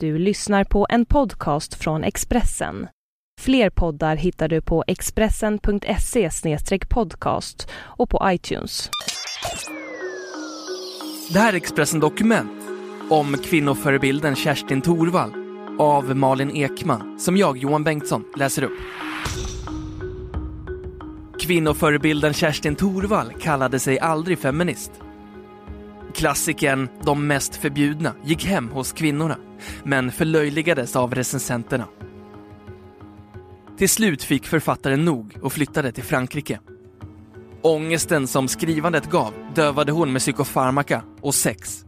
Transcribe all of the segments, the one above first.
Du lyssnar på en podcast från Expressen. Fler poddar hittar du på expressen.se podcast och på iTunes. Det här är Expressen Dokument om kvinnoförebilden Kerstin Thorvall av Malin Ekman som jag, Johan Bengtsson, läser upp. Kvinnoförebilden Kerstin Thorvall kallade sig aldrig feminist. Klassikern De mest förbjudna gick hem hos kvinnorna, men förlöjligades av recensenterna. Till slut fick författaren nog och flyttade till Frankrike. Ångesten som skrivandet gav dövade hon med psykofarmaka och sex.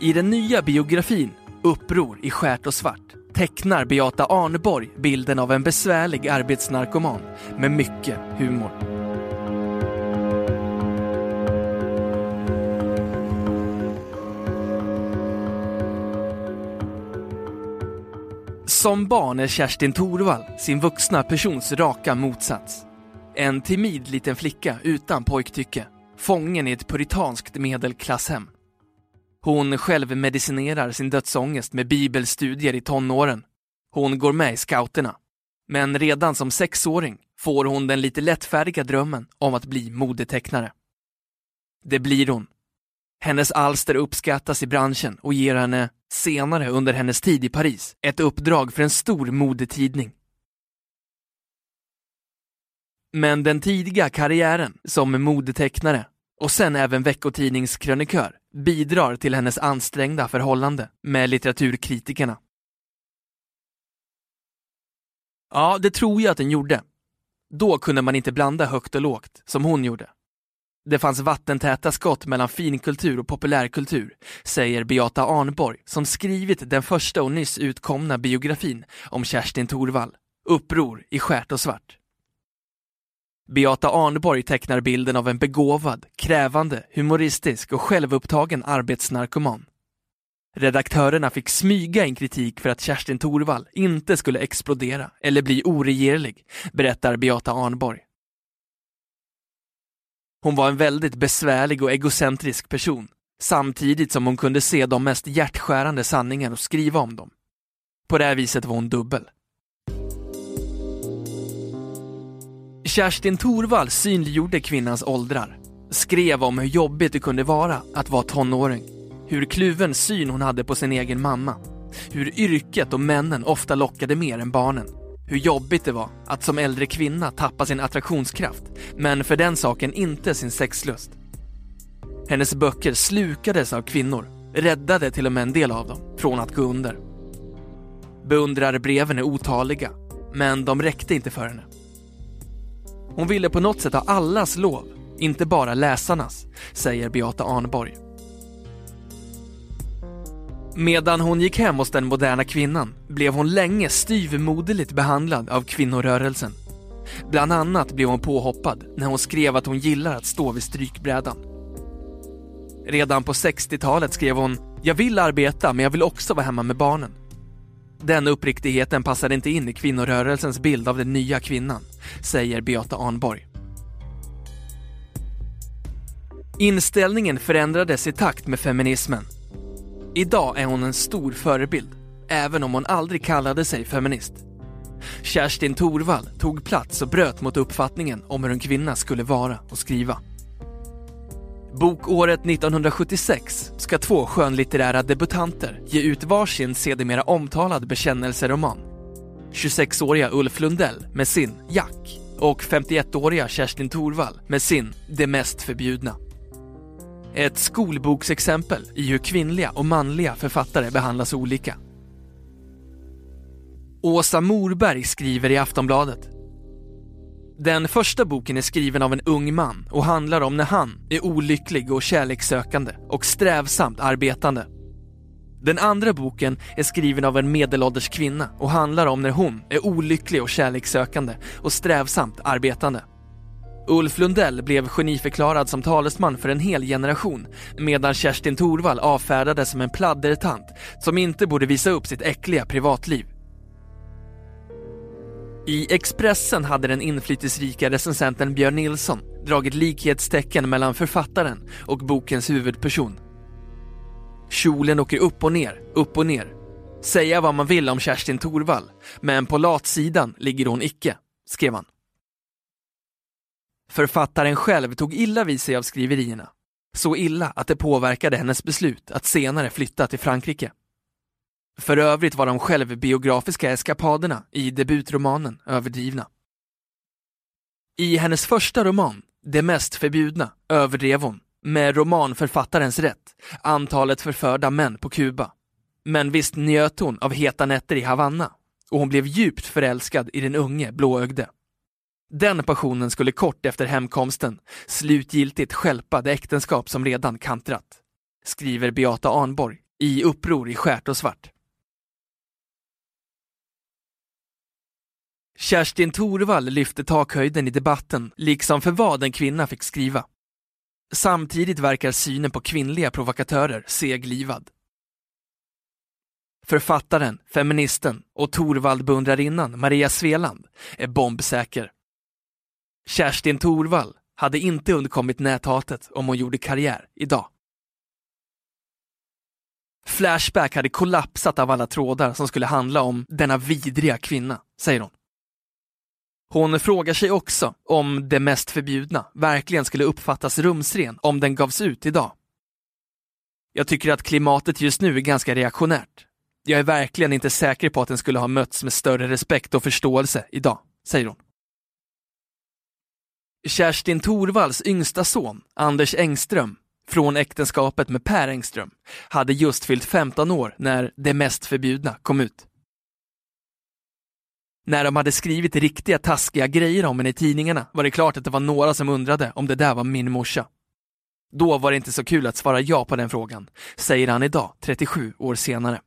I den nya biografin Uppror i skärt och svart tecknar Beata Arneborg bilden av en besvärlig arbetsnarkoman med mycket humor. Som barn är Kerstin Thorvall sin vuxna persons raka motsats. En timid liten flicka utan pojktycke, fången i ett puritanskt medelklasshem. Hon självmedicinerar sin dödsångest med bibelstudier i tonåren. Hon går med i scouterna. Men redan som sexåring får hon den lite lättfärdiga drömmen om att bli modetecknare. Det blir hon. Hennes alster uppskattas i branschen och ger henne, senare under hennes tid i Paris, ett uppdrag för en stor modetidning. Men den tidiga karriären som modetecknare och sen även veckotidningskrönikör bidrar till hennes ansträngda förhållande med litteraturkritikerna. Ja, det tror jag att den gjorde. Då kunde man inte blanda högt och lågt, som hon gjorde. Det fanns vattentäta skott mellan finkultur och populärkultur, säger Beata Arnborg som skrivit den första och nyss utkomna biografin om Kerstin Thorvall, Uppror i skärt och svart. Beata Arnborg tecknar bilden av en begåvad, krävande, humoristisk och självupptagen arbetsnarkoman. Redaktörerna fick smyga in kritik för att Kerstin Thorvall inte skulle explodera eller bli oregerlig, berättar Beata Arnborg. Hon var en väldigt besvärlig och egocentrisk person, samtidigt som hon kunde se de mest hjärtskärande sanningar och skriva om dem. På det här viset var hon dubbel. Kerstin Thorvall synliggjorde kvinnans åldrar, skrev om hur jobbigt det kunde vara att vara tonåring, hur kluven syn hon hade på sin egen mamma, hur yrket och männen ofta lockade mer än barnen, hur jobbigt det var att som äldre kvinna tappa sin attraktionskraft, men för den saken inte sin sexlust. Hennes böcker slukades av kvinnor, räddade till och med en del av dem från att gå under. Beundrarbreven är otaliga, men de räckte inte för henne. Hon ville på något sätt ha allas lov, inte bara läsarnas, säger Beata Arnborg. Medan hon gick hem hos den moderna kvinnan blev hon länge styvmoderligt behandlad av kvinnorörelsen. Bland annat blev hon påhoppad när hon skrev att hon gillar att stå vid strykbrädan. Redan på 60-talet skrev hon “Jag vill arbeta men jag vill också vara hemma med barnen”. Den uppriktigheten passade inte in i kvinnorörelsens bild av den nya kvinnan, säger Beata Arnborg. Inställningen förändrades i takt med feminismen. Idag är hon en stor förebild, även om hon aldrig kallade sig feminist. Kerstin Thorvall tog plats och bröt mot uppfattningen om hur en kvinna skulle vara och skriva. Bokåret 1976 ska två skönlitterära debutanter ge ut varsin sedermera omtalad bekännelseroman. 26-åriga Ulf Lundell med sin Jack och 51-åriga Kerstin Thorvall med sin Det mest förbjudna. Ett skolboksexempel i hur kvinnliga och manliga författare behandlas olika. Åsa Morberg skriver i Aftonbladet den första boken är skriven av en ung man och handlar om när han är olycklig och kärlekssökande och strävsamt arbetande. Den andra boken är skriven av en medelålders kvinna och handlar om när hon är olycklig och kärlekssökande och strävsamt arbetande. Ulf Lundell blev geniförklarad som talesman för en hel generation medan Kerstin Thorvall avfärdades som en pladdertant som inte borde visa upp sitt äckliga privatliv. I Expressen hade den inflytelserika recensenten Björn Nilsson dragit likhetstecken mellan författaren och bokens huvudperson. Kjolen åker upp och ner, upp och ner. Säga vad man vill om Kerstin Thorvall, men på latsidan ligger hon icke, skrev han. Författaren själv tog illa vid sig av skriverierna. Så illa att det påverkade hennes beslut att senare flytta till Frankrike. För övrigt var de självbiografiska eskapaderna i debutromanen överdrivna. I hennes första roman, Det mest förbjudna, överdrev hon, med romanförfattarens rätt, antalet förförda män på Kuba. Men visst njöt hon av heta nätter i Havanna och hon blev djupt förälskad i den unge blåögde. Den passionen skulle kort efter hemkomsten slutgiltigt skälpa det äktenskap som redan kantrat, skriver Beata Arnborg i Uppror i skärt och svart. Kerstin Thorvall lyfte takhöjden i debatten, liksom för vad en kvinna fick skriva. Samtidigt verkar synen på kvinnliga provokatörer seglivad. Författaren, feministen och Torvald-beundrarinnan Maria Sveland är bombsäker. Kerstin Thorvall hade inte undkommit näthatet om hon gjorde karriär idag. Flashback hade kollapsat av alla trådar som skulle handla om denna vidriga kvinna, säger hon. Hon frågar sig också om det mest förbjudna verkligen skulle uppfattas rumsren om den gavs ut idag. Jag tycker att klimatet just nu är ganska reaktionärt. Jag är verkligen inte säker på att den skulle ha mötts med större respekt och förståelse idag, säger hon. Kerstin Torvalls yngsta son, Anders Engström, från äktenskapet med Per Engström, hade just fyllt 15 år när Det mest förbjudna kom ut. När de hade skrivit riktiga taskiga grejer om henne i tidningarna var det klart att det var några som undrade om det där var min morsa. Då var det inte så kul att svara ja på den frågan, säger han idag, 37 år senare.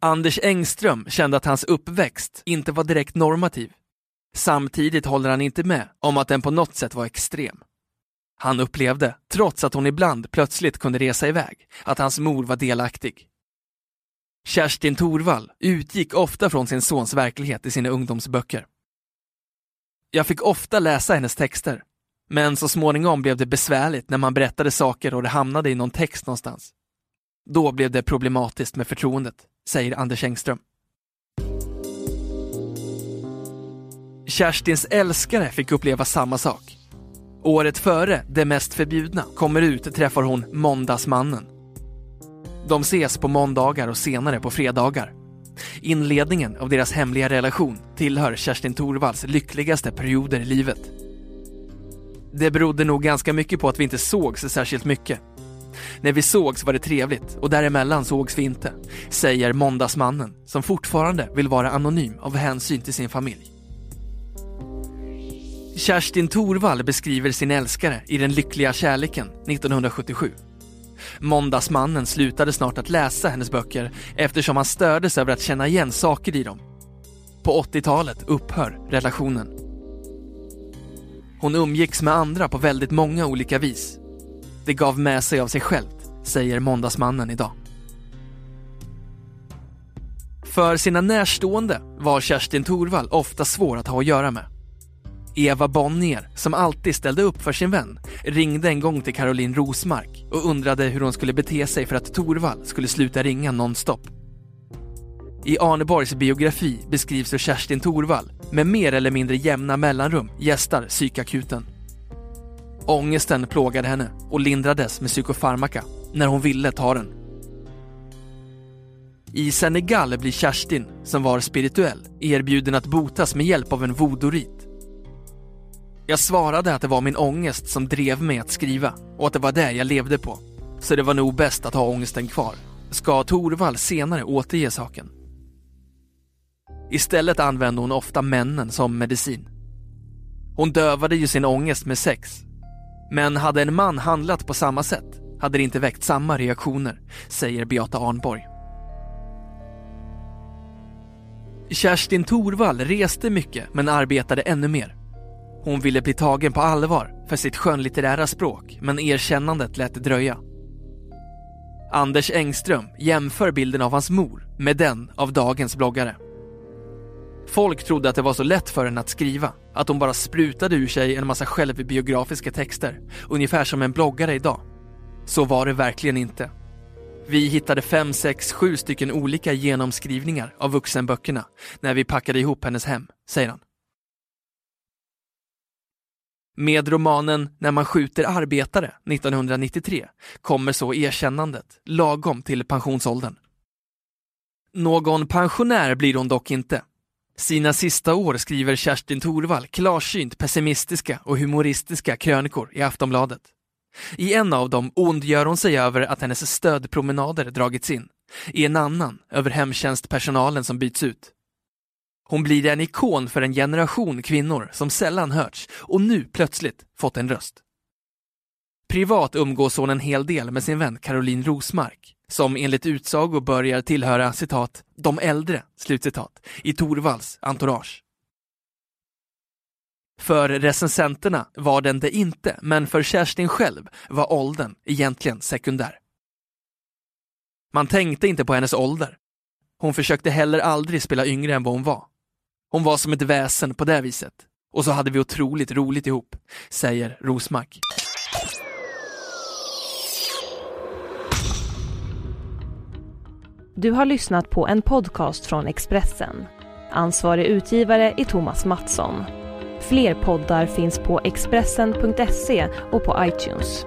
Anders Engström kände att hans uppväxt inte var direkt normativ. Samtidigt håller han inte med om att den på något sätt var extrem. Han upplevde, trots att hon ibland plötsligt kunde resa iväg, att hans mor var delaktig. Kerstin Torvall utgick ofta från sin sons verklighet i sina ungdomsböcker. Jag fick ofta läsa hennes texter, men så småningom blev det besvärligt när man berättade saker och det hamnade i någon text någonstans. Då blev det problematiskt med förtroendet, säger Anders Engström. Kerstins älskare fick uppleva samma sak. Året före Det mest förbjudna kommer ut träffar hon Måndagsmannen de ses på måndagar och senare på fredagar. Inledningen av deras hemliga relation tillhör Kerstin Thorvalls lyckligaste perioder i livet. Det berodde nog ganska mycket på att vi inte sågs särskilt mycket. När vi sågs var det trevligt och däremellan sågs vi inte, säger måndagsmannen som fortfarande vill vara anonym av hänsyn till sin familj. Kerstin Thorvall beskriver sin älskare i Den lyckliga kärleken 1977 Måndagsmannen slutade snart att läsa hennes böcker eftersom han stördes över att känna igen saker i dem. På 80-talet upphör relationen. Hon umgicks med andra på väldigt många olika vis. Det gav med sig av sig självt, säger Måndagsmannen idag. För sina närstående var Kerstin Thorvall ofta svår att ha att göra med. Eva Bonnier, som alltid ställde upp för sin vän, ringde en gång till Caroline Rosmark och undrade hur hon skulle bete sig för att Torvald skulle sluta ringa nonstop. I Arneborgs biografi beskrivs hur Kerstin Torvall med mer eller mindre jämna mellanrum gästar psykakuten. Ångesten plågade henne och lindrades med psykofarmaka när hon ville ta den. I Senegal blir Kerstin, som var spirituell, erbjuden att botas med hjälp av en vodorit jag svarade att det var min ångest som drev mig att skriva och att det var det jag levde på. Så det var nog bäst att ha ångesten kvar. Ska Torvald senare återge saken? Istället använde hon ofta männen som medicin. Hon dövade ju sin ångest med sex. Men hade en man handlat på samma sätt hade det inte väckt samma reaktioner, säger Beata Arnborg. Kerstin Torvall reste mycket men arbetade ännu mer. Hon ville bli tagen på allvar för sitt skönlitterära språk, men erkännandet lät det dröja. Anders Engström jämför bilden av hans mor med den av dagens bloggare. Folk trodde att det var så lätt för henne att skriva, att hon bara sprutade ur sig en massa självbiografiska texter, ungefär som en bloggare idag. Så var det verkligen inte. Vi hittade fem, sex, sju stycken olika genomskrivningar av vuxenböckerna när vi packade ihop hennes hem, säger han. Med romanen När man skjuter arbetare 1993 kommer så erkännandet, lagom till pensionsåldern. Någon pensionär blir hon dock inte. Sina sista år skriver Kerstin Thorvall klarsynt pessimistiska och humoristiska krönikor i Aftonbladet. I en av dem ondgör hon sig över att hennes stödpromenader dragits in. I en annan över hemtjänstpersonalen som byts ut. Hon blir en ikon för en generation kvinnor som sällan hörts och nu plötsligt fått en röst. Privat umgås hon en hel del med sin vän Caroline Rosmark, som enligt utsago börjar tillhöra citat ”de äldre” slutcitat, i Torvalds entourage. För recensenterna var den det inte, men för Kerstin själv var åldern egentligen sekundär. Man tänkte inte på hennes ålder. Hon försökte heller aldrig spela yngre än vad hon var. Hon var som ett väsen på det viset. Och så hade vi otroligt roligt ihop, säger Rosmark. Du har lyssnat på en podcast från Expressen. Ansvarig utgivare är Thomas Mattsson. Fler poddar finns på Expressen.se och på iTunes.